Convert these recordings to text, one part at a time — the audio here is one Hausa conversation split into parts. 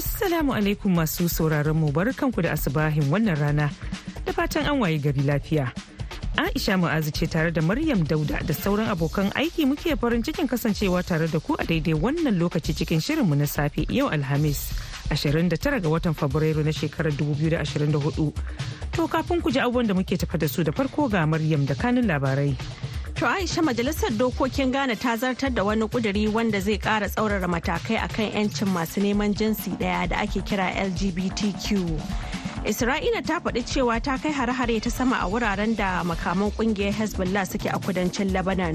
Assalamu alaikum masu sauraron mu barkanku da asubahin wannan rana da fatan an waye gari lafiya. Aisha Mu'azu ce tare da Maryam Dauda da sauran abokan aiki muke farin cikin kasancewa tare da ku a daidai wannan lokaci cikin shirinmu na safe yau Alhamis 29 ga watan Fabrairu na shekarar 2024. To kafin ku ji abubuwan da muke tafa da su da farko ga Maryam da kanin labarai. To Aisha Majalisar Dokokin Ghana ta zartar da wani kuduri wanda zai kara tsaurara matakai akan 'yancin masu neman jinsi ɗaya da ake kira LGBTQ. Isra'ila ta faɗi cewa ta kai hare-hare ta sama a wuraren da makaman ƙungiyar Hezbollah suke a kudancin Lebanon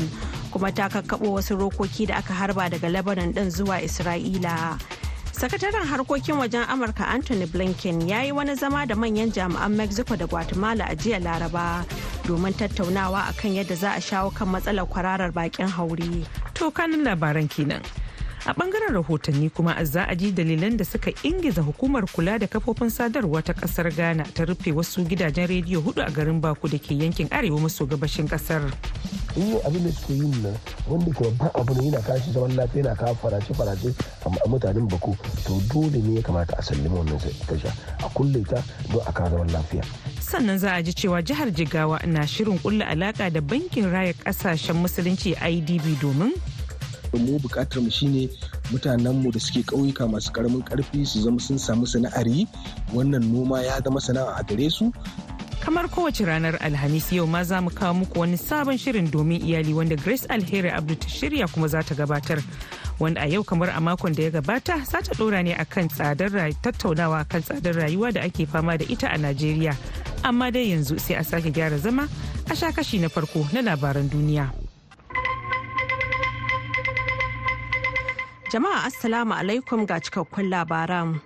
kuma ta kakkaɓo wasu rokoki da aka harba daga Lebanon ɗin zuwa Isra'ila. sakataren harkokin wajen amurka anthony blinken ya yi wani zama da manyan jami'an mexico da guatemala a jiya laraba domin tattaunawa akan yadda za a shawo kan matsalar kwararar bakin haure To kanin labaran kenan. A ɓangaren rahotanni kuma za a ji dalilan da suka ingiza hukumar kula da kafofin sadarwa ta ƙasar Ghana ta rufe wasu gidajen rediyo huɗu a garin Baku da ke yankin arewa maso gabashin ƙasar. in abin da suke yin nan wanda ke babban abu ne yana kashi zaman lafiya yana kawo farace farace a mutanen bako to dole ne ya kamata a sallama wannan tasha a kulle ta don a kawo zaman lafiya Sannan za a ji cewa jihar Jigawa na shirin kulla alaka da bankin raya ƙasashen musulunci IDB domin mu buƙatar mu shine mutanen mu da suke ƙauyuka masu ƙaramin ƙarfi su zama sun samu sana'ar yi. Wannan noma ya zama sana'a a gare su. Kamar kowace ranar alhamis yau ma za mu kawo muku wani sabon shirin domin iyali wanda grace alheri abdu ta shirya kuma za ta gabatar. Wanda a yau kamar a makon da ya gabata za ta dora ne akan tsadar tattaunawa kan tsadar rayuwa da ake fama da ita a najeriya. Amma dai yanzu sai a sake gyara zama a sha kashi na farko na labaran duniya. Jama'a assalamu alaikum ga cikakkun labaran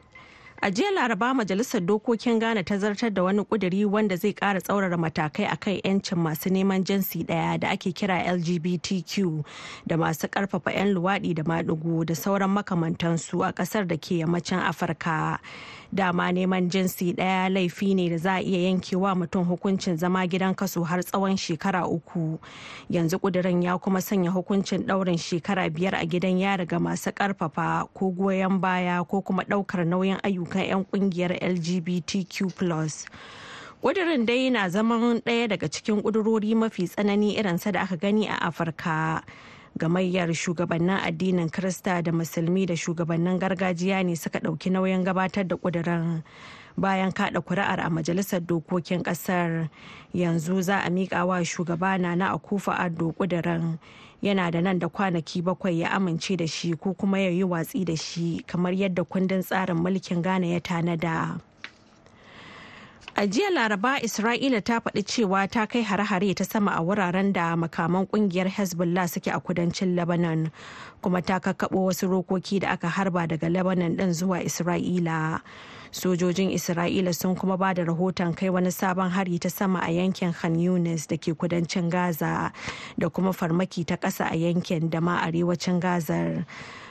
A jiya Laraba Majalisar Dokokin Ghana ta zartar da wani kuduri wanda zai ƙara tsaurara matakai akan 'yancin masu neman jinsi ɗaya da ake kira LGBTQ da masu ƙarfafa 'yan luwaɗi da maɗigo da sauran makamantansu a ƙasar da ke yammacin Afirka. Dama neman jinsi ɗaya laifi ne da za a iya yankewa mutum hukuncin zama gidan kaso har tsawon shekara uku. Yanzu kudirin ya kuma sanya hukuncin ɗaurin shekara biyar a gidan yari ga masu ƙarfafa ko goyon baya ko kuma ɗaukar nauyin ayyuka ayyukan 'yan ƙungiyar lgbtq ƙudurin dai na zaman ɗaya daga cikin ƙudurori mafi tsanani irinsa da aka gani a afirka gamayyar shugabannin addinin krista da musulmi da shugabannin gargajiya ne suka ɗauki nauyin gabatar da ƙudurin bayan kaɗa kuri'ar a majalisar dokokin ƙasar. Yanzu za a miƙa wa shugaba na na akufa addo ƙudurin. Yana da nan da kwanaki bakwai ya amince da shi ko kuma ya yi watsi da shi kamar yadda kundin tsarin mulkin ghana ya tanada. A jiya laraba isra'ila ta faɗi cewa ta kai hare-hare ta sama a wuraren da makaman ƙungiyar hezbollah suke a kudancin lebanon. Kuma ta kakkaɓo wasu rokoki da aka harba daga lebanon ɗin zuwa isra'ila. Sojojin isra'ila sun kuma ba da rahoton kai wani sabon hari ta sama a yankin khan yunis da ke kudancin gaza da kuma farmaki ta ƙasa a yankin da ma arewacin gazar.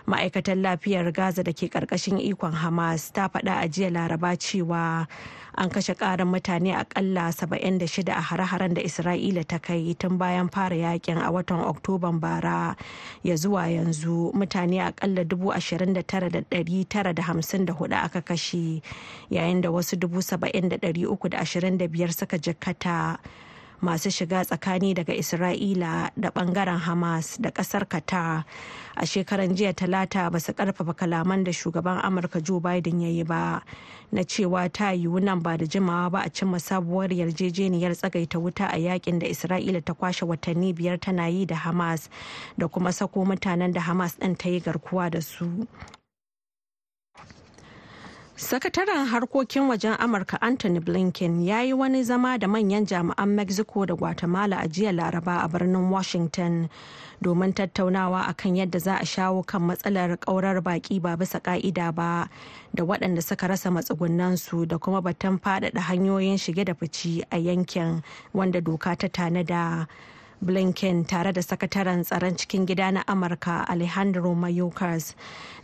Ma'aikatar lafiyar gaza da ke ƙarƙashin ikon hamas ta faɗa a jiya laraba cewa an kashe ƙarin mutane akalla 76 a hare-haren da isra'ila ta kai tun bayan fara yaƙin a watan oktoban bara ya zuwa yanzu. Mutane akalla 29,954 aka kashe yayin da wasu 70,325 suka jikkata. Masu shiga tsakani daga isra'ila da ɓangaren hamas da ƙasar qatar. A shekaran jiya talata ba su ƙarfafa kalaman da shugaban amurka joe biden ya yi ba na cewa ta yiwu nan ba da jimawa ba a cimma sabuwar yarjejeniyar tsagaita wuta a yaƙin da isra'ila ta kwashe watanni biyar tana yi da hamas da kuma sako mutanen da hamas ɗin ta yi garkuwa da su. Sakataren harkokin wajen Amurka Anthony Blinken ya yi wani zama da manyan jami'an Mexico da Guatemala a jiya Laraba a birnin Washington domin tattaunawa akan yadda za a shawo kan matsalar kaurar baki ba bisa ka'ida ba da waɗanda suka rasa matsugunansu da kuma batun faɗaɗa hanyoyin shige da fici a yankin wanda doka ta tanada. Blinken tare da sakataren tsaron cikin gida na amurka alejandro mayorkas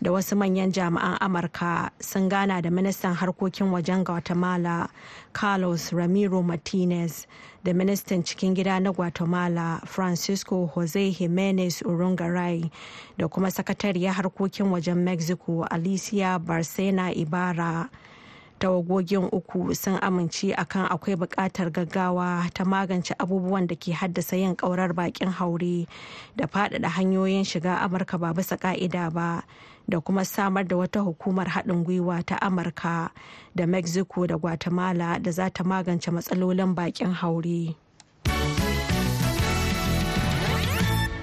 da wasu manyan jami'an amurka sun gana da ministan harkokin wajen guatemala carlos ramiro martinez da ministan cikin gida na guatemala francisco jose jimenez urungaray da kuma sakatariyar harkokin wajen mexico alicia barcena ibarra. Tawagogin uku sun amince akan akwai buƙatar gaggawa ta magance abubuwan da ke haddasa yin ƙaurar bakin haure da faɗaɗa hanyoyin shiga amurka ba bisa ƙa'ida ba da kuma samar da wata hukumar haɗin gwiwa ta amurka da mexico da guatemala da za ta magance matsalolin bakin haure.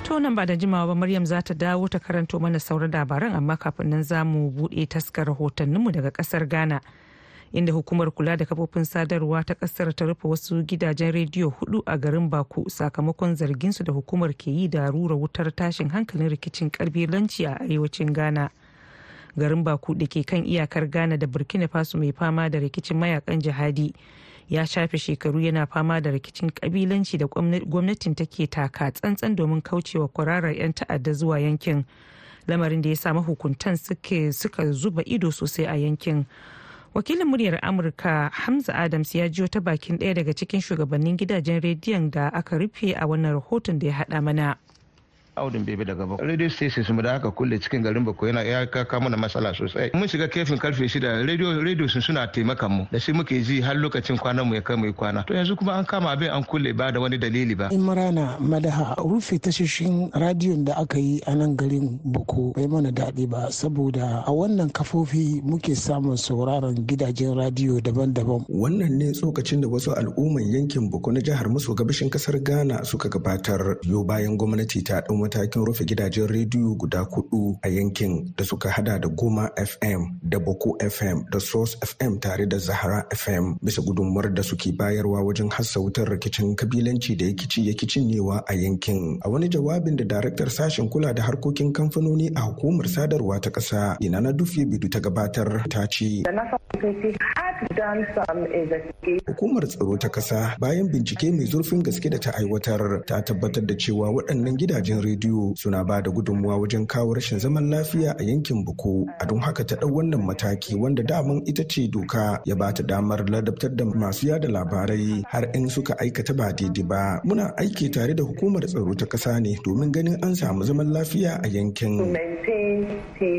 To nan ba da jimawa ba Maryam za ta dawo ta karanto mana sauran labaran amma kafin nan za mu buɗe taskar rahotanninmu daga ƙasar Ghana. Inda hukumar kula da kafofin sadarwa ta ƙasar ta rufe wasu gidajen rediyo huɗu a garin baku sakamakon zarginsu da hukumar ke yi da rura wutar tashin hankalin rikicin karbilanci a arewacin ghana. Garin baku da ke kan iyakar ghana da burkina faso mai fama da rikicin mayaƙan jihadi ya shafe shekaru yana fama da rikicin kabilanci da gwamnatin take taka tsantsan domin kaucewa kwararar 'yan ta'adda zuwa yankin. Lamarin da ya sa mahukuntan suka zuba ido sosai a yankin. Wakilin muryar amurka hamza adams ya jiyo ta bakin ɗaya daga cikin shugabannin gidajen rediyon da aka rufe a wannan rahoton da ya haɗa mana. Audin bebe daga bako radio stations mu da aka kulle cikin garin bako yana ya kaka mana matsala sosai. Mun shiga kefin ƙarfe shida radio radio sun suna taimakan mu. Da shi muke ji har lokacin kwanan mu ya kai mu kwana. To yanzu kuma an kama abin an kulle ba da wani dalili ba. In marana madaha rufe tashoshin radiyon da aka yi a nan garin bako bai mana daɗi ba saboda a wannan kafofi muke samun sauraron gidajen radiyo daban-daban. Wannan ne tsokacin da wasu al'umman yankin bako na jihar maso gabashin ƙasar ghana suka gabatar. Yau bayan gwamnati ta ɗau matakin rufe gidajen rediyo guda kudu a yankin da suka hada da goma fm da boko fm da source fm tare da zahara fm bisa gudunmuwar da suke bayarwa wajen hassa wutar rikicin kabilanci da yakici yakicin newa a yankin. A wani jawabin da daraktar sashen kula da harkokin kamfanoni a hukumar sadarwa ta ƙasa ina na dufe bidu ta gabatar ta ce Hukumar tsaro ta ƙasa bayan bincike mai zurfin gaske da ta aiwatar ta tabbatar da cewa waɗannan gidajen rediyo suna ba da gudunmuwa wajen kawo rashin zaman lafiya a yankin Buko. A don haka ta ɗau wannan mataki wanda daman ita ce doka ya ba ta damar ladabtar da masu yada labarai har in suka aikata ba daidai ba. Muna aiki tare da hukumar tsaro ta ƙasa ne domin ganin an samu zaman lafiya a yankin.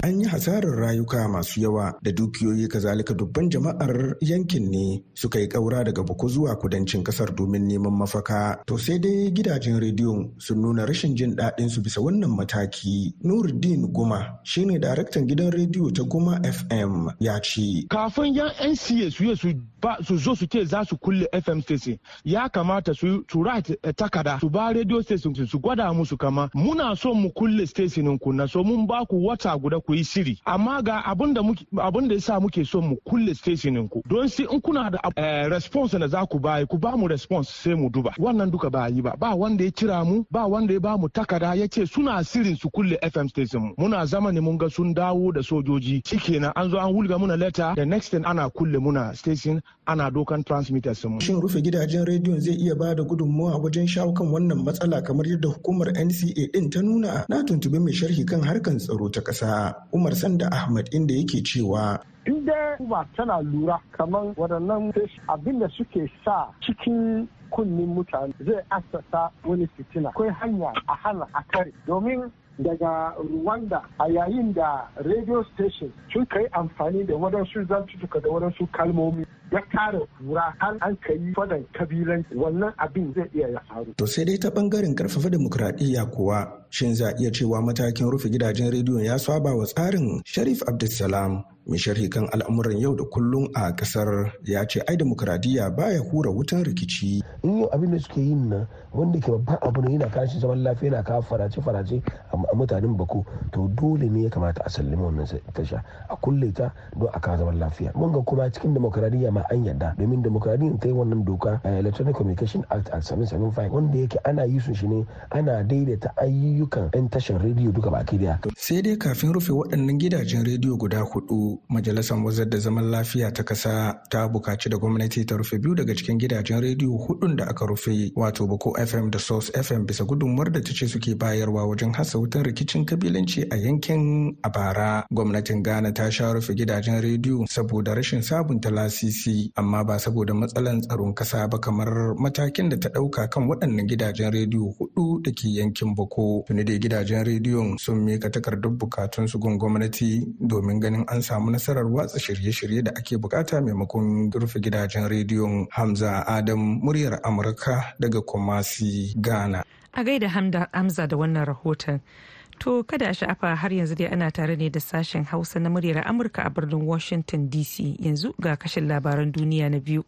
An yi hasarar rayuka masu yawa da dukiyoyi kazalika dubban jama'ar yankin ne suka yi ƙaura daga Boko zuwa kudancin ƙasar domin neman mafaka. To sai dai gidajen rediyon sun nuna rashin jin daɗin su bisa wannan mataki. Nuruddin Guma shine daraktan gidan rediyo ta Guma FM ya ce. Kafin yan NCA su ba su zo su ce za su kulle FM station ya kamata su write takada su ba radio station su gwada musu kama muna so mu kulle station ku na so mun ba ku wata guda ku yi shiri. Amma ga abin da da yasa muke so mu kulle station ku. Don sai in kuna da response da za ku bayi ku ba mu response sai mu duba. Wannan duka ba yi ba. Ba wanda ya kira mu ba wanda ya ba mu takada ya ce suna sirin su kulle FM station mu. Muna zama ne mun ga sun dawo da sojoji. Shikenan an zo an wulga muna letter the next thing ana kulle muna station ana dokan transmitters mu. Shin rufe gidajen rediyon zai iya ba da gudunmawa wajen shawo kan wannan matsala kamar yadda hukumar NCA din ta nuna? Na tuntubi mai sharhi kan harkan tsaro ta ƙasa Umar Sanda Ahmad inda yake cewa in dai kuma tana lura kamar waɗannan abin da suke sa cikin kunnin mutane zai asasa wani fitina akwai hanya a hana a kare domin daga Rwanda a yayin da radio station sun kai amfani da waɗansu zantutuka da waɗansu kalmomi ya kare kura har an ka yi fadan kabilanci wannan abin zai iya ya faru. To sai dai ta ɓangaren ƙarfafa demokradiyya kuwa shin za iya cewa matakin rufe gidajen rediyon ya saba wa tsarin Sharif Abdulsalam? Mai sharhi kan al'amuran yau da kullum a ƙasar ya ce ai demokradiyya baya hura wutan rikici. In yau abin da suke yin nan wanda ke babban abu ne yana kashi zaman lafiya yana kawo farace farace a mutanen bako. To dole ne ya kamata a sallama wannan tasha a kulle ta don a kawo zaman lafiya. Mun ga kuma cikin demokradiyya ma an yarda domin demokradiyya ta yi wannan doka electronic communication act a 775 wanda yake ana yi su shi ne ana daidaita ayyukan 'yan tashar rediyo duka baki ɗaya. Sai dai kafin rufe waɗannan gidajen rediyo guda huɗu majalisar wazar da zaman lafiya ta kasa ta buƙaci da gwamnati ta rufe biyu daga cikin gidajen rediyo hudun da aka rufe wato bako fm da source fm bisa gudunmuwar da ta ce suke bayarwa wajen hasa wutan rikicin kabilanci a yankin a bara. Gwamnatin ghana ta sha rufe gidajen rediyo saboda rashin sabunta lasisi amma ba saboda matsalan tsaron kasa ba kamar matakin da ta ɗauka kan waɗannan gidajen rediyo huɗu da ke yankin bako. Tuni da gidajen rediyon sun mika takardar bukatunsu gun gwamnati domin ganin an samu samu nasarar watsa shirye-shirye da ake buƙata maimakon rufe gidajen rediyon Hamza Adam muryar Amurka daga Kumasi, Ghana. A gaida Hamza da wannan rahoton. To kada a sha'afa har yanzu dai ana tare ne da sashen Hausa na muryar Amurka a birnin Washington DC yanzu ga kashin labaran duniya na biyu.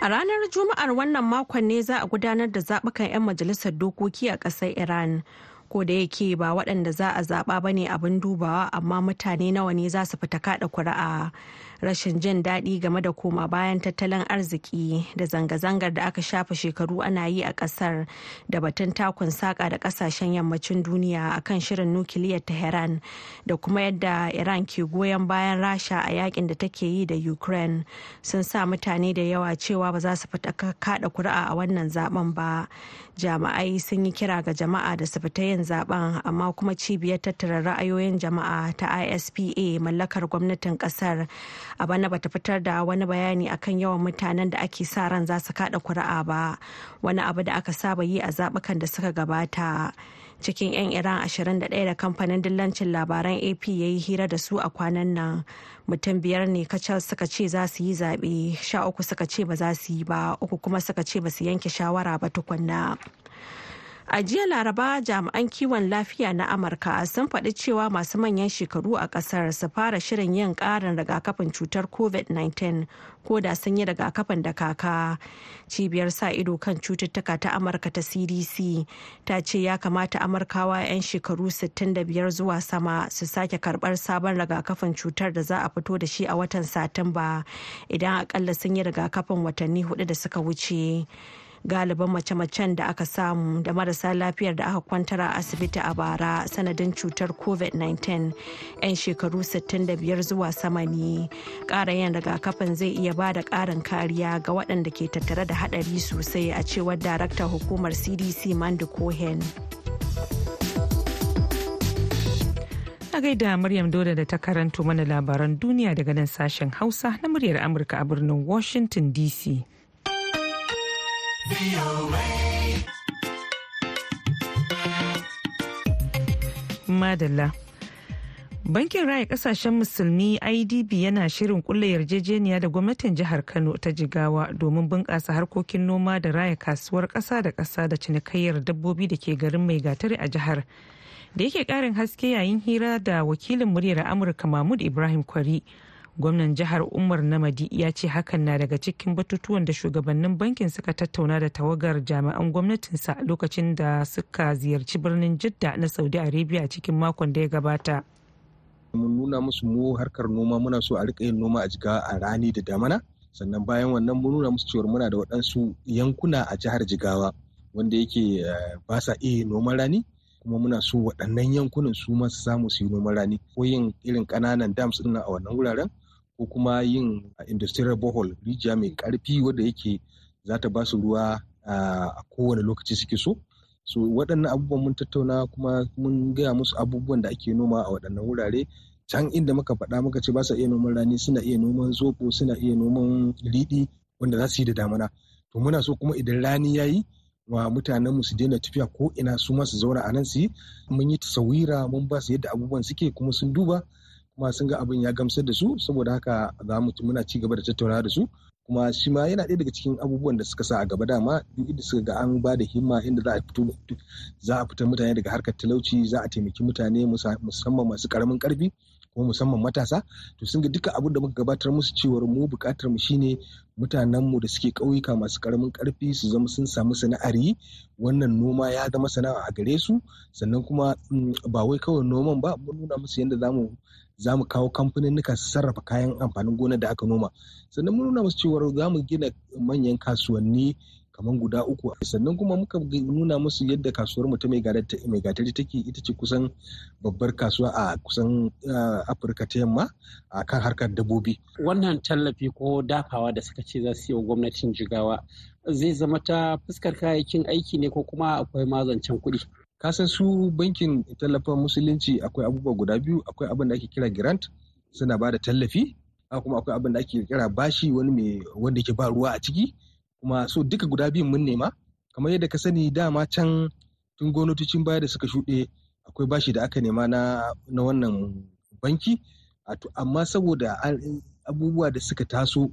A ranar Juma'ar wannan makon ne za a gudanar da zaɓukan 'yan majalisar dokoki a ƙasar Iran. ko da yake ba waɗanda za a zaɓa ba ne abin dubawa amma mutane nawa ne za su fita kaɗa kuri'a rashin jin daɗi game da koma bayan tattalin arziki da zanga-zangar da aka shafa shekaru ana yi a ƙasar da batun takun saƙa da ƙasashen yammacin duniya akan shirin nukiliyar tehran da kuma yadda iran ke goyon bayan rasha a yaƙin da take yi da ukraine sun sa mutane da yawa cewa ba za su fita kaɗa kuri'a a wannan zaɓen ba. Jami'ai sun yi kira ga jama'a da su fita yin zaɓen amma kuma cibiyar tattara ra'ayoyin jama'a ta ispa mallakar gwamnatin ƙasar a bana bata fitar da wani bayani akan yawan mutanen da ake sa ran za su kada kuri'a ba. Wani abu da aka saba yi a zabukan da suka gabata. Cikin 'yan iran 21 da kamfanin dillancin labaran ap ya yi hira da su a kwanan nan. Mutum biyar ne kacal suka ce za su yi zaɓe sha uku suka ce ba za su yi ba uku kuma suka ce ba su yanke shawara ba tukunna. A jiya Laraba jami'an kiwon lafiya na Amurka sun faɗi cewa masu manyan shekaru a ƙasar su fara shirin yin ƙarin rigakafin cutar COVID-19 ko da sun yi rigakafin da kaka. Cibiyar sa ido kan cututtuka ta Amurka ta CDC ta ce ya kamata Amurkawa 'yan shekaru 65 zuwa sama su sake karɓar sabon rigakafin cutar da za a fito da shi a watan Satumba idan akalla sun yi rigakafin watanni huɗu da suka wuce. Galiban mace-macen da aka samu da marasa lafiyar da aka kwantar a asibiti a bara sanadin cutar covid-19 'yan shekaru 65 zuwa sama ne. Ƙara yin rigakafin zai iya ba da ƙarin kariya ga waɗanda ke tattare da haɗari sosai a cewar daraktan hukumar cdc mandy cohen. A gaida Maryam Dole da ta karanto mana labaran duniya daga nan sashen Hausa na muryar Amurka a birnin Washington DC. Madalla. Bankin Raya Kasashen Musulmi IDB yana shirin kulle yarjejeniya da gwamnatin jihar Kano ta Jigawa domin bunƙasa harkokin noma da raya kasuwar ƙasa da ƙasa da cinikayyar dabbobi da ke garin mai gatari a jihar. Da yake ƙarin haske yayin hira da wakilin muryar Amurka Mahmud Ibrahim Kwari. Gwamnan jihar umar namadi ya ce hakan na daga cikin batutuwan da shugabannin bankin suka tattauna da tawagar jami'an gwamnatinsa lokacin da suka ziyarci birnin jidda na saudi arabia cikin makon da ya gabata. Mun nuna musu mu harkar noma muna so a riƙa yin noma a jigawa a rani da damana. Sannan bayan wannan mun nuna musu cewar muna da waɗansu yankuna a jihar jigawa wanda yake ba sa iya noman rani kuma muna so waɗannan yankunan su ma su samu su yi noman rani. Ko yin irin ƙananan dams ɗin a wannan wuraren ko kuma yin industrial borehole rijiya mai ƙarfi wadda yake za ta ba su ruwa a kowane lokaci suke so. So waɗannan abubuwan mun tattauna kuma mun gaya musu abubuwan da ake noma a waɗannan wurare. Can inda muka faɗa muka ce ba sa iya noman rani suna iya noman zoɓo suna iya noman riɗi wanda za su yi da damana to muna so kuma idan rani ya yi wa mutanen mu su daina tafiya ko ina su ma su zauna a nan su yi. Mun yi tasawira mun ba su yadda abubuwan suke kuma sun duba. Kuma sun ga abin ya gamsar da su saboda haka za mu muna ci gaba da tattaunawa da su. Kuma shi ma yana ɗaya daga cikin abubuwan da suka sa a gaba dama duk inda suka ga an ba da himma inda za a fito za a fitar mutane daga harkar talauci za a taimaki mutane musamman masu ƙaramin ƙarfi kuma musamman matasa. To sun ga duka abin da muka gabatar musu cewar mu buƙatar mu shine mutanen mu da suke ƙauyuka masu ƙaramin ƙarfi su zama sun samu sana'ar yi wannan noma ya zama sana'a a gare su. Sannan kuma ba wai kawai noman ba mun nuna musu yadda za mu za mu kawo kamfaninnika su sarrafa kayan amfanin gona da aka noma. Sannan mun nuna musu cewar za mu gina manyan kasuwanni kamar guda uku. Sannan kuma muka nuna musu yadda kasuwar mu ta mai gatari take ita ce kusan babbar kasuwa a kusan afirka ta yamma a kan harkar dabbobi. Wannan tallafi ko dafawa da suka ce za su yi wa gwamnatin jigawa zai zama ta fuskar kayayyakin aiki ne ko kuma akwai mazancen kuɗi? Kasan su bankin tallafin musulunci akwai abubuwa guda biyu. Akwai abin da ake kira grant suna ba da tallafi kuma akwai abin da ake kira bashi wani mai wanda ke ba ruwa a ciki. Kuma so duka guda biyun mun nema. Kamar yadda ka sani dama can tun gwamnatocin baya da suka shuɗe akwai bashi da aka nema na, na wannan banki. Amma saboda abubuwa da suka taso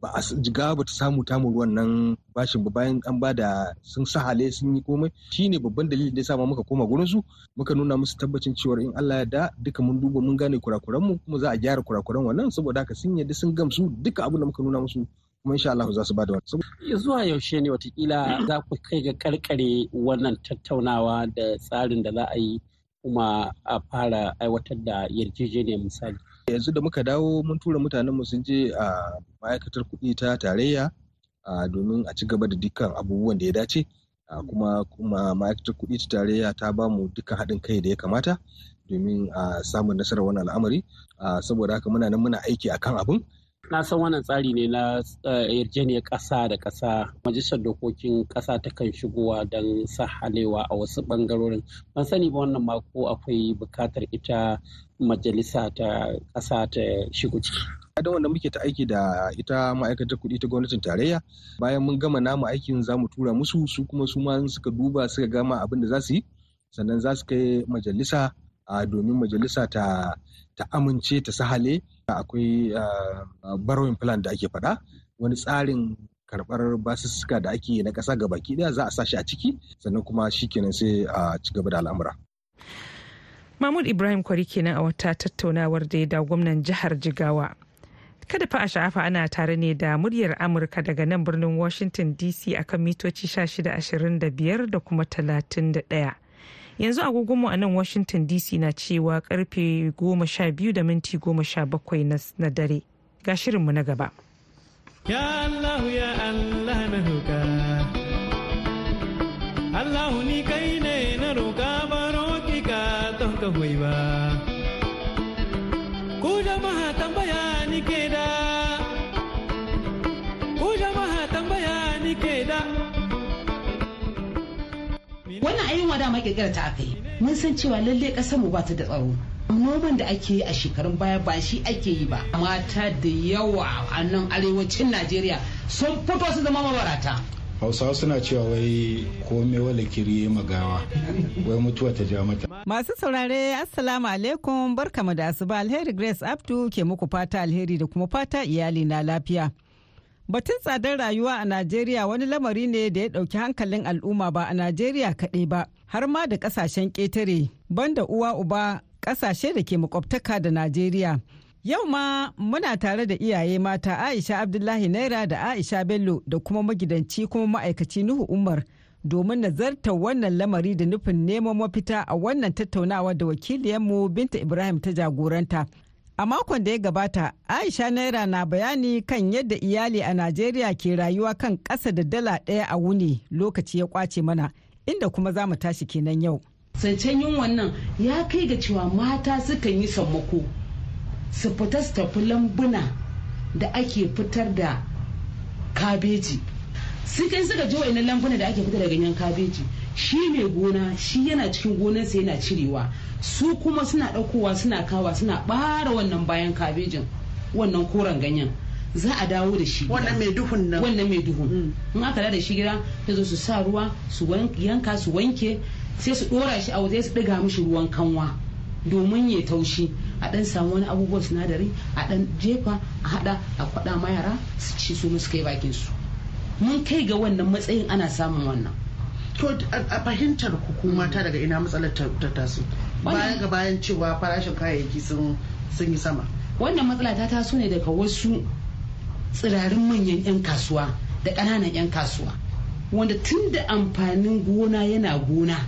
ba a jiga ba ta samu tamu wannan bashin ba bayan an ba da sun sahale sun yi komai shine babban dalilin da ya sa muka koma gurin su muka nuna musu tabbacin cewa in Allah ya da duka mun duba mun gane kurakuran mu kuma za a gyara kurakuran wannan saboda haka sun yadda sun gamsu duka abin da muka nuna musu kuma insha Allah za su ba da wani. Zuwa yaushe ne wataƙila za ku kai ga karkare wannan tattaunawa da tsarin da za a yi kuma a fara aiwatar da yarjejeniyar misali. Yanzu da muka dawo mun tura mutanen mu sun je a ma'aikatar kuɗi ta tarayya domin a ci gaba da dukkan abubuwan da ya dace. kuma kuma ma'aikatar kuɗi ta tarayya ta ba mu dukkan haɗin kai da ya kamata domin a samun nasarar wannan al'amari saboda haka muna nan muna aiki akan abin na san wannan tsari ne na yarjejeniyar ƙasa da ƙasa. Majalisar dokokin ƙasa ta kan shigowa don sahalewa a wasu ɓangarorin. Ban sani ba wannan mako akwai buƙatar ita majalisa ta ƙasa ta shigo ciki. Da wanda muke ta aiki da ita ma'aikatar kuɗi ta gwamnatin tarayya bayan mun gama namu aikin za mu tura musu su kuma su ma suka duba suka gama abin da za su yi sannan za su kai majalisa domin majalisa ta amince ta sahale akwai borrowing plan da ake faɗa wani tsarin karɓar basussuka da ake na ƙasa ga baki ɗaya za a sa shi a ciki sannan kuma shikenan sai a ci gaba da al'amura. Mahmud Ibrahim Kwari kenan a wata tattaunawar da ya da gwamnan jihar Jigawa. Kada fa a sha'afa ana tare ne da muryar Amurka daga nan birnin Washington DC akan mitoci 1625 da kuma 31. Yanzu agogonmu a nan washington dc na cewa ƙarfe 12 da minti 17 na dare. Ga shirinmu na gaba. Ya allah ya allah na roka allah ni kai ne na roka baro ki ka don ka ba. Wannan ayin wada ma kirkira ta aka yi. Mun san cewa lalle ƙasar mu ba ta da tsaro. Noman da ake yi a shekarun baya ba shi ake yi ba. Mata da yawa a nan arewacin najeriya sun fito su zama mabarata. Hausawa suna cewa wai kome wala kiri magawa. Wai mutuwa ta ja mata. Masu saurare assalamu alaikum barkamu da asuba. Alheri grace abdu ke muku fata alheri da kuma fata iyali na lafiya. Batun tsadar rayuwa a Najeriya wani lamari ne da ya ɗauki hankalin al'umma ba a Najeriya kaɗai ba, har ma da ƙasashen ƙetare, banda uwa uba ƙasashe da ke makwabtaka da Najeriya. Yau ma muna tare da iyaye mata Aisha Abdullahi Naira da Aisha Bello da kuma magidanci kuma ma'aikaci Nuhu Umar domin nazartar wannan lamari da nufin neman mafita a wannan tattaunawa da wakiliyanmu Binta Ibrahim ta jagoranta. A makon da ya gabata, Aisha Naira na bayani kan yadda iyali a Najeriya ke rayuwa kan ƙasa da dala ɗaya a wuni lokaci ya ƙwace mana, inda kuma za mu tashi kenan yau. Zancen yin wannan ya kai ga cewa mata sukan yi sammako su fita su tafi lambuna da ake fitar da kabeji. Sukan suka je wa'ina lambuna da ake fitar da ganyen kabeji. Shi mai gona shi yana cikin gonarsa yana cirewa. su kuma suna ɗaukowa suna kawa suna ɓara wannan bayan kabejin wannan koren ganyen za a dawo da shi wannan mai duhun nan. Wannan mai duhun. In aka da shi gida ta zo su sa ruwa su yanka su wanke sai su ɗora shi a waje su ɗiga mishi ruwan kanwa domin ya taushi. A dan samu wani abubuwan sinadari a dan jefa a hada a kwada ma yara su ci su musu kai bakin su. Mun kai ga wannan matsayin ana samun wannan. To a fahimtar hukuma ta daga ina matsalar ta taso? Bayan ga bayan cewa farashin kayayyaki sun yi sama. Wannan matsala ta taso ne daga wasu tsirarin manyan 'yan kasuwa da ƙananan 'yan kasuwa wanda tun da amfanin gona yana gona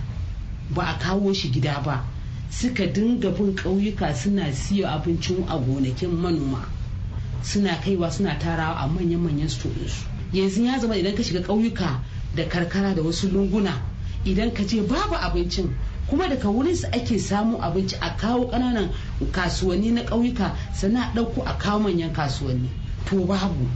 ba a kawo shi gida ba suka dinga bin ƙauyuka suna siyo abincin a gonakin manoma suna kaiwa suna tarawa a manyan-manyan storinsu yanzu ya zama idan ka shiga ƙauyuka da karkara da wasu lunguna idan ka je babu abincin kuma daga wurin su ake samu abinci a kawo ƙananan kasuwanni na ƙauyuka sannan a ɗauko a kawo manyan kasuwanni. To babu.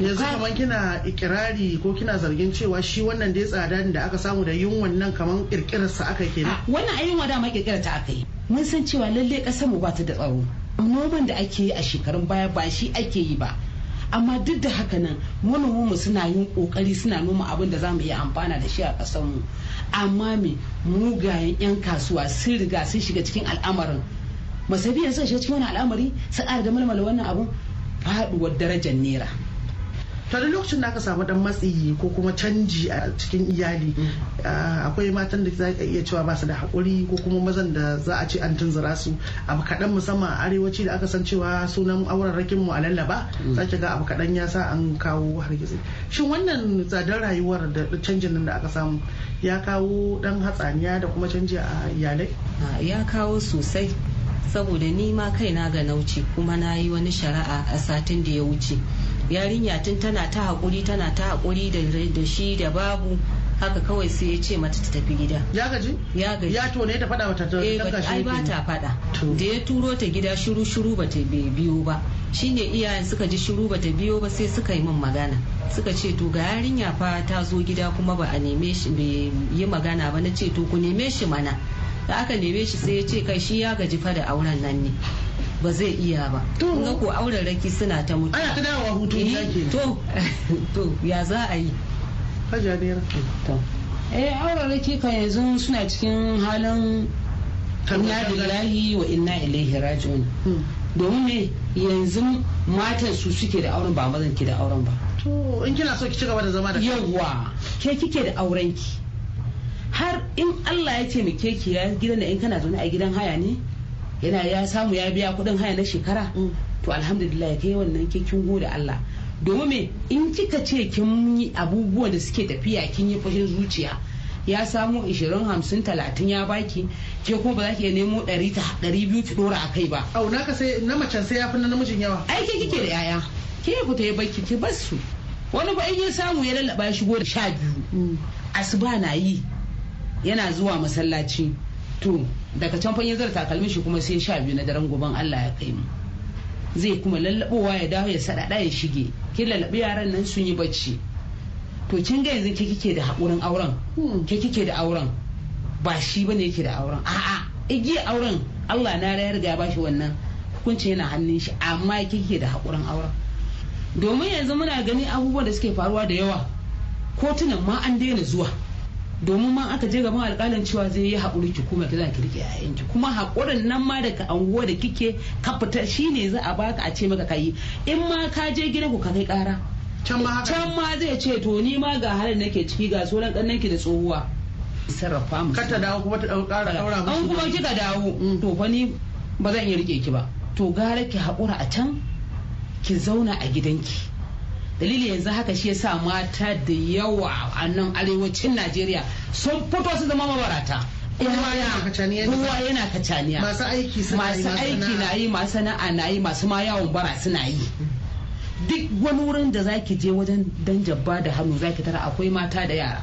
Yanzu kamar kina ikirari ko kina zargin cewa shi wannan dai tsada da aka samu da yunwan nan kamar kirkirarsa aka kenan? Wannan ayin wada ma kirkirar ta aka yi. Mun san cewa lalle ƙasar mu ba ta da tsaro. Noman da ake yi a shekarun baya ba shi ake yi ba. Amma duk da haka nan manoman mu suna yin ƙoƙari suna noma abin da za mu iya amfana da shi a ƙasar mu. Amma me mugayen yan kasuwa sun riga sun shiga cikin al'amarin. Masabiyan sun shiga cikin wani al'amari? Ƙara da malmala wannan abun? Faduwar darajar naira. To da lokacin da aka samu dan matsi ko kuma canji a cikin iyali akwai matan da za ka iya cewa ba su da haƙuri ko kuma mazan da za a ce an tunzura su. Abu kaɗan musamman a arewaci da aka san cewa sunan auren rakin mu a lallaba za ki ga abu kaɗan ya sa an kawo hargitsi. Shin wannan tsadar rayuwar da canjin nan da aka samu ya kawo dan hatsaniya da kuma canji a iyalai? Ya kawo sosai. Saboda ni ma kaina ga nauci kuma na yi wani shari'a a satin da ya wuce. Yarinya tun tana ta haƙuri tana ta haƙuri da shi da babu haka kawai sai ya ce mata ta tafi gida. Ya gaji? Ya gaji. Ya tone ta faɗa mata ta eh ai ba ta faɗa. Da ya turo ta gida shiru shiru ba ta biyo ba. Shine iyayen suka ji shiru ba ta biyo ba sai suka yi min magana. Suka ce to ga yarinya fa ta zo gida kuma ba a neme shi bai yi magana ba. Na ce to ku neme shi mana. Da aka neme shi sai ya ce kai shi ya gaji fa da auren nan ne. Ba zai iya ba. Kun ga ko auren raki suna ta mutu. Ana ta dawowa hutu to. To ya za a yi? Hajaniyar to. Eh auren raki kan yanzu suna cikin halin inna lillahi wa inna ilaihi raji'un. Domin me? Yanzu matan su suke da auren ba mazan ki da auren ba. To in kina so ki ci gaba da zama da yawa ke kike da auren ki? In Allah ya taimake ki ya gidan da in kana zaune a gidan haya ne yana ya samu ya biya kuɗin haya na shekara to alhamdulillah kai wannan ke kin gode Allah. Domin me? In kika ce kin yi abubuwan da suke tafiya kin yi fashin zuciya ya samu 20 50 30 ya baki ke kuma ba za ki nemo 100 200 ki dora a kai ba. Au naka sai na macen sai ya fi na namijin yawa. Ai ke kike da yaya. Ke ku ta yi baki ki bar su. Wani ba in ya samu ya lallaba ya shigo da sha biyu. Asuba na yi. Yana zuwa masallaci. To daga can fa zara takalmin shi kuma sai sha biyu na daren goban Allah ya kai mu. Zai kuma lallabowa ya dawo ya sadada ya shige. Kin lallabi yaran nan sun yi bacci. To kin ga yanzu ke kike da haƙurin auren? Ke kike da auren? Ba shi ba ne yake da auren. A'a igiya auren Allah na ya riga ba shi wannan hukunci yana hannun shi amma ke kike da haƙurin auren? Domin yanzu muna gani abubuwan da suke faruwa da yawa. Kotunan ma an daina zuwa. Domin ma aka je gaban alƙalin cewa zai yi haƙuri ki kuma ki za ki riƙe yayanki. Kuma haƙurin nan ma daga anguwa da kike ka fita shine za a baka a ce maka kai in ma ka je gidan ku ka kai ƙara. Can ma zai ce to ni ma ga halin nake ciki ga sauran ƙannan ki da tsohuwa. Sarrafa mu. Kar ta dawo kuma ta ƙara ɗaura an kuma kika dawo to fa ni ba zan iya riƙe ki ba. To gara ki haƙura a can ki zauna a gidanki. Dalili yanzu haka shi yasa mata da yawa a nan arewacin najeriya sun fito su zama mabarata. Kowa yana kacaniya. Masu aiki masu aiki na yi masu sana'a na yi masu ma yawon bara suna yi. Duk wani wurin da zaki je wajen dan jabba da hannu zaki tara akwai mata da yara.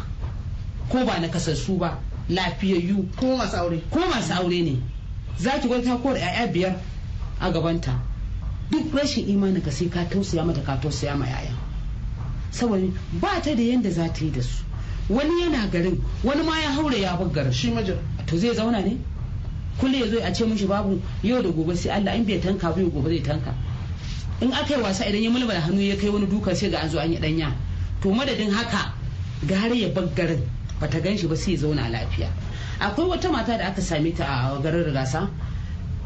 Ko ba na kasassu ba lafiyayyu. Ko masu aure. Ko masu aure ne. Zaki gwata ko da 'ya'ya biyar a gabanta. Duk rashin imanin ka sai ka tausaya mata ka tausaya ma yaya. Saboda ba ta da yanda za ta yi da su. Wani yana garin wani ma ya haure ya bar garin. Shi majal to zai zauna ne? Kullum ya zo a ce mishi babu yau da gobe sai Allah in bai tanka ba gobe zai tanka. In aka yi wasa idan ya mulmula hannu ya kai wani duka sai ga an zo an yi danya to madadin haka gare ya bar garin bata gan shi ba sai ya zauna lafiya. Akwai wata mata da aka same ta a garin rigasa.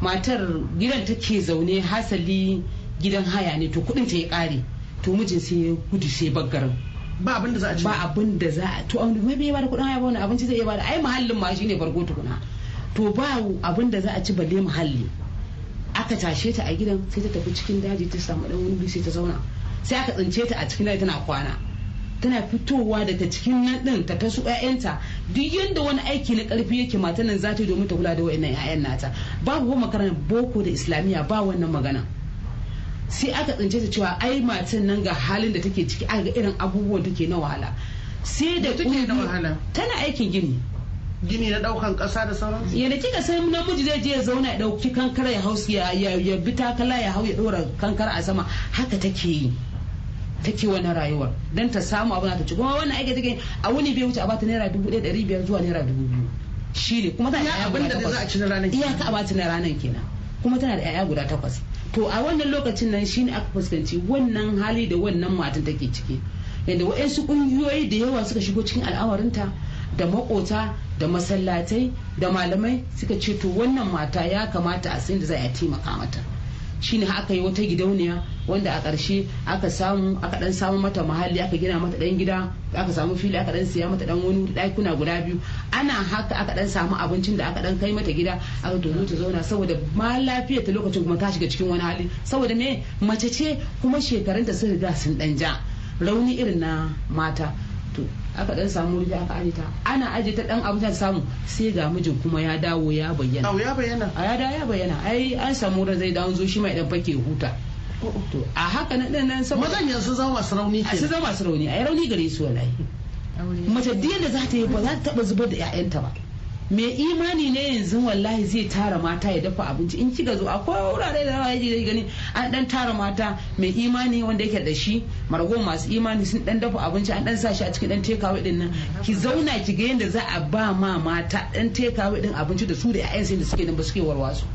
Matar gidan take zaune hasali gidan haya ne to kuɗin ta ya kare to mijin sai ya gudu sai baggarin ba abin da za a ci. Ba abin da za a to mai bai ba da kuɗin haya ba wani abinci zai iya ba da? Ai muhallin ma shine farko tukuna. To ba abin da za a ci balle muhalli. Aka tashe ta a gidan sai ta tafi cikin daji ta samu dan wuri sai ta zauna. Sai aka tsince ta a cikin daji tana kwana. Tana fitowa daga cikin nan din ta tasu ƴaƴanta. Duk yanda wani aiki na ƙarfi yake matan nan za ta yi domin ta kula da wayannan ƴaƴan nata. Babu ko makarantar boko da islamiyya ba wannan magana. Sai aka tsince ta cewa ai matan nan ga halin da take ciki aka ga irin abubuwan take na wahala. Sai da take na wahala? tana aikin gini. Gini na ɗaukan kasa da sauransu? Yadda kika san namiji zai je ya zauna ya ɗauki kankara ya hausu ya ya bi takala ya hau ya dora kankara a sama haka take yi. Take wannan rayuwar. Dan ta samu abin ta ci. Kuma wannan aiki take a wuni bai wuce a bata naira dubu ɗaya ɗari biyar zuwa naira dubu biyu. Shi ne kuma tana da abin da za a ci na ranar iyaka a bata na ranar kenan. Kuma tana da 'ya'ya guda takwas. To a wannan lokacin nan shine aka fuskanci wannan hali da wannan matan take ciki. Yadda waɗansu ƙungiyoyi da yawa suka shigo cikin al'amarinta da makota da masallatai da malamai suka ce to wannan mata ya kamata a da za a taimaka mata. Shine aka yi wata gidauniya wanda a ƙarshe aka samu aka dan samu mata muhalli aka gina mata dan gida aka samu fili aka dan siya mata dan wani ɗakuna guda biyu. Ana haka aka dan samu abincin da aka dan kai mata gida aka tozo ta zauna saboda ma lafiyar ta lokacin kuma ta shiga cikin wani hali. Saboda me? Mace ce kuma shekarunta sun riga sun dan ja. Rauni irin na mata. Aka dan samu rufi aka aje ta. Ana aje ta dan abu ta samu sai ga mijin kuma ya dawo ya bayyana. Ya bayyana? A ya dawo ya bayyana. Ai an samu ran zai dawo zo shi mai dan fake huta. To a haka nan ɗin nan saboda mazan yanzu zama masu rauni ke su zama masu rauni. Ai rauni gare su wallahi. Mace da za ta yi ba za ta taba zubar da 'ya'yanta ba. Mai imani ne yanzu wallahi zai tara mata ya dafa abinci? In kika zo akwai wurare da yawa yaji gani an dan tara mata. Mai imani wanda yake da shi? Margo masu imani sun dan dafa abinci an dan sa shi a cikin dan tekawe ɗin nan ki zauna ki ga yadda za a ba ma mata dan tekawe din abinci da su da sai da suke nan ba suke warwasu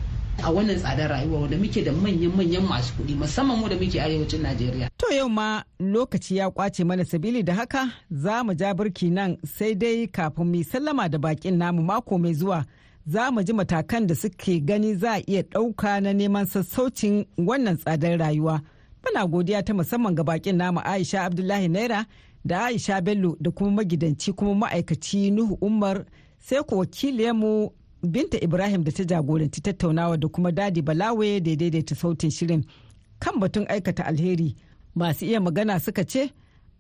a wannan tsadar rayuwa wanda muke da manyan manyan masu kuɗi musamman mu da muke arewacin Najeriya. To yau ma lokaci ya ƙwace mana sabili da haka za mu ja birki nan sai dai kafin mu sallama da bakin namu mako mai zuwa za mu ji matakan da suke gani za a iya ɗauka na neman sassaucin wannan tsadar rayuwa. Muna godiya ta musamman ga bakin namu Aisha Abdullahi Naira da Aisha Bello da kuma magidanci kuma ma'aikaci Nuhu Umar sai ku wakiliyarmu Binta Ibrahim da ta jagoranci tattaunawa da kuma Dadi Balawe da daidaita sautin shirin kan batun aikata alheri. Masu iya magana suka ce,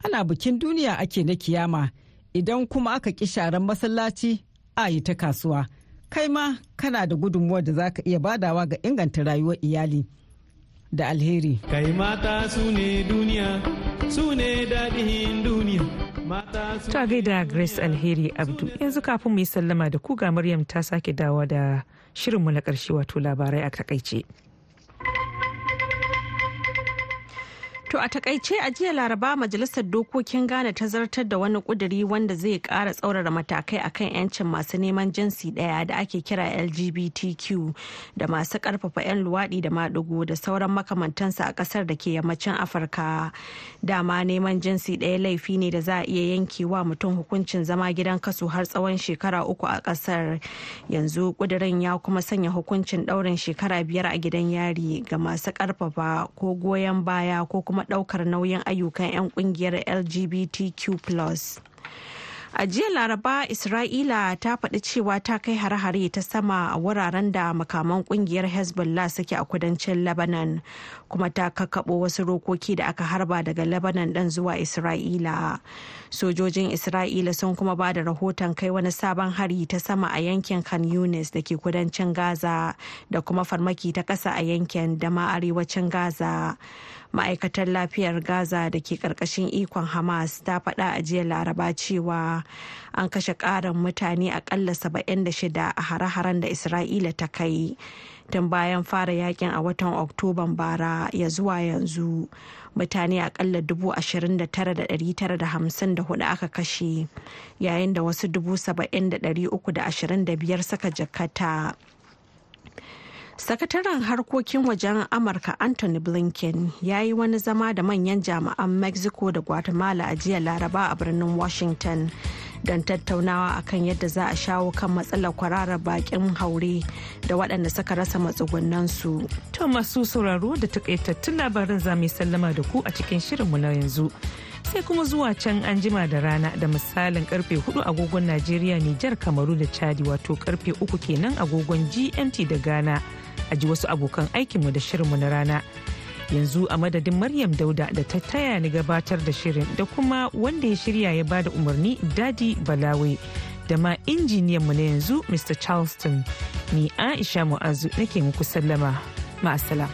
ana bikin duniya ake na kiyama idan kuma aka ƙi sharan masallaci a yi ta kasuwa. Kai ma kana da gudunmuwa da za ka iya badawa ga inganta rayuwar iyali. Da alheri. Kai mata su ne duniya, su ne daɗin duniya. Ta gaida Grace Alheri Abdu yanzu kafin mu yi sallama da ku ga Maryam ta sake dawa da shirinmu na ƙarshe wato labarai a taƙaice. To a taƙaice a jiya laraba majalisar dokokin Ghana ta zartar da wani kuduri wanda zai kara tsaurara matakai akan 'yancin masu neman jinsi ɗaya da ake kira LGBTQ da masu ƙarfafa 'yan luwaɗi da maɗigo da sauran makamantansa a ƙasar da ke yammacin Afirka. Dama neman jinsi ɗaya laifi ne da za a iya yankewa mutum hukuncin zama gidan kaso har tsawon shekara uku a ƙasar. Yanzu kudirin ya kuma sanya hukuncin ɗaurin shekara biyar a gidan yari ga masu ƙarfafa ko goyon baya ko kuma kuma ɗaukar nauyin ayyukan 'yan ƙungiyar lgbtq a jiya laraba isra'ila ta faɗi cewa ta kai hare-hare ta sama a wuraren da makaman ƙungiyar hezbollah suke a kudancin lebanon kuma ta kakkaɓo wasu rokoki da aka harba daga lebanon ɗan zuwa isra'ila. Sojojin isra'ila sun kuma ba da rahoton kai wani sabon hari ta sama a yankin khan yunis da ke kudancin gaza da kuma farmaki ta ƙasa a yankin da ma arewacin gaza. Ma'aikatar lafiyar gaza da ke ƙarƙashin ikon hamas ta faɗa a jiya laraba cewa an kashe ƙarin mutane akalla 76 a hare-haren da isra'ila ta kai tun bayan fara yaƙin a watan oktoban bara ya zuwa yanzu mutane akalla 29,954 aka kashe yayin da wasu 70,325 suka jakata. Sakataren harkokin wajen amurka anthony blinken ya yi wani zama da manyan jami'an mexico da guatemala a jiya laraba a birnin washington don tattaunawa akan yadda za a shawo kan matsalar kwararar bakin haure da waɗanda suka rasa matsugunansu. To masu sauraro da takaitattun labarin za mu sallama da ku a cikin shirinmu na yanzu. sai kuma zuwa can an jima da rana da misalin ƙarfe 4 agogon Najeriya Nijar Kamaru da Chadi wato ƙarfe 3 kenan agogon GMT da Ghana a ji wasu abokan aikinmu da shirinmu na rana. Yanzu a madadin Maryam Dauda da ta taya ni gabatar da shirin da kuma wanda ya shirya ya ba da umarni Dadi Balawe da ma injiniyanmu na yanzu Mr. Charleston ni Aisha Mu'azu nake muku sallama. Ma'asala.